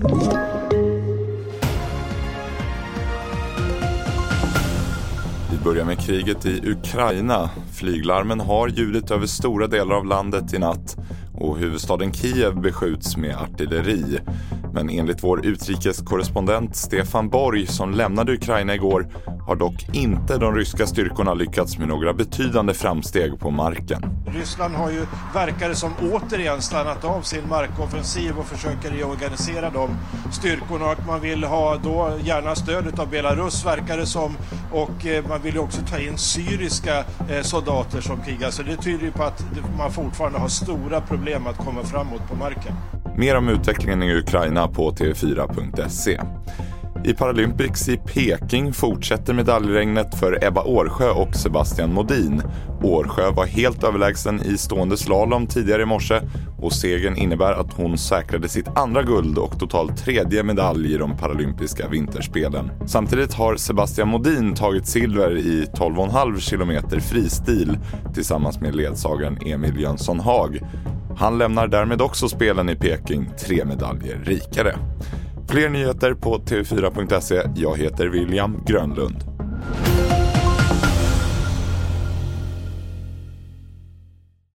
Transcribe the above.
Vi börjar med kriget i Ukraina. Flyglarmen har ljudit över stora delar av landet i natt och huvudstaden Kiev beskjuts med artilleri. Men enligt vår utrikeskorrespondent Stefan Borg som lämnade Ukraina igår har dock inte de ryska styrkorna lyckats med några betydande framsteg på marken. Ryssland har ju, verkar som, återigen stannat av sin markoffensiv och försöker reorganisera de styrkorna och man vill ha då gärna stödet av Belarus verkar det som och eh, man vill ju också ta in syriska eh, soldater som krigar så det tyder ju på att man fortfarande har stora problem att komma framåt på marken. Mer om utvecklingen i Ukraina på tv4.se. I Paralympics i Peking fortsätter medaljregnet för Ebba Årsjö och Sebastian Modin. Årsjö var helt överlägsen i stående slalom tidigare i morse och segern innebär att hon säkrade sitt andra guld och totalt tredje medalj i de paralympiska vinterspelen. Samtidigt har Sebastian Modin tagit silver i 12,5 km fristil tillsammans med ledsagaren Emil Jönsson Haag. Han lämnar därmed också spelen i Peking tre medaljer rikare. Fler nyheter på tv4.se. Jag heter William Grönlund.